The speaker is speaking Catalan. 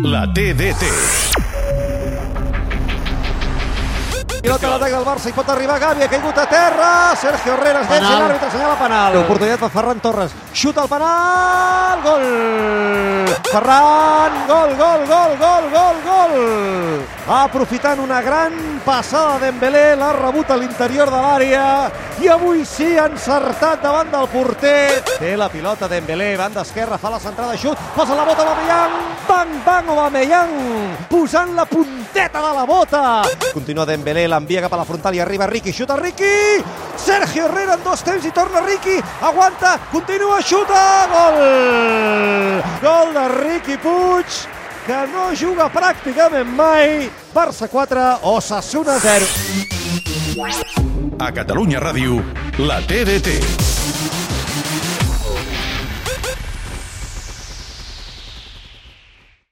La TDT. Pilota a l'atac del Barça i pot arribar Gavi, ha caigut a terra, Sergio Herrera es llença i l'àrbitre assenyala penal. Oportunitat per Ferran Torres, xuta al penal, gol! Ferran, gol, gol, gol, gol, gol, gol! Aprofitant una gran passada d'Embelé, l'ha rebut a l'interior de l'àrea i avui sí ha encertat davant del porter. Té la pilota d'Embelé, banda esquerra, fa la centrada, xut, posa la bota Aubameyang, bang, bang, Aubameyang, posant la punteta de la bota. Continua Dembélé, l'envia cap a la frontal i arriba Riqui, xuta Riqui! Sergio Herrera en dos temps i torna Riqui, aguanta, continua, xuta, gol! Gol de Riqui Puig, que no juga pràcticament mai. Barça 4, Osasuna 0. A Catalunya Ràdio, la TDT.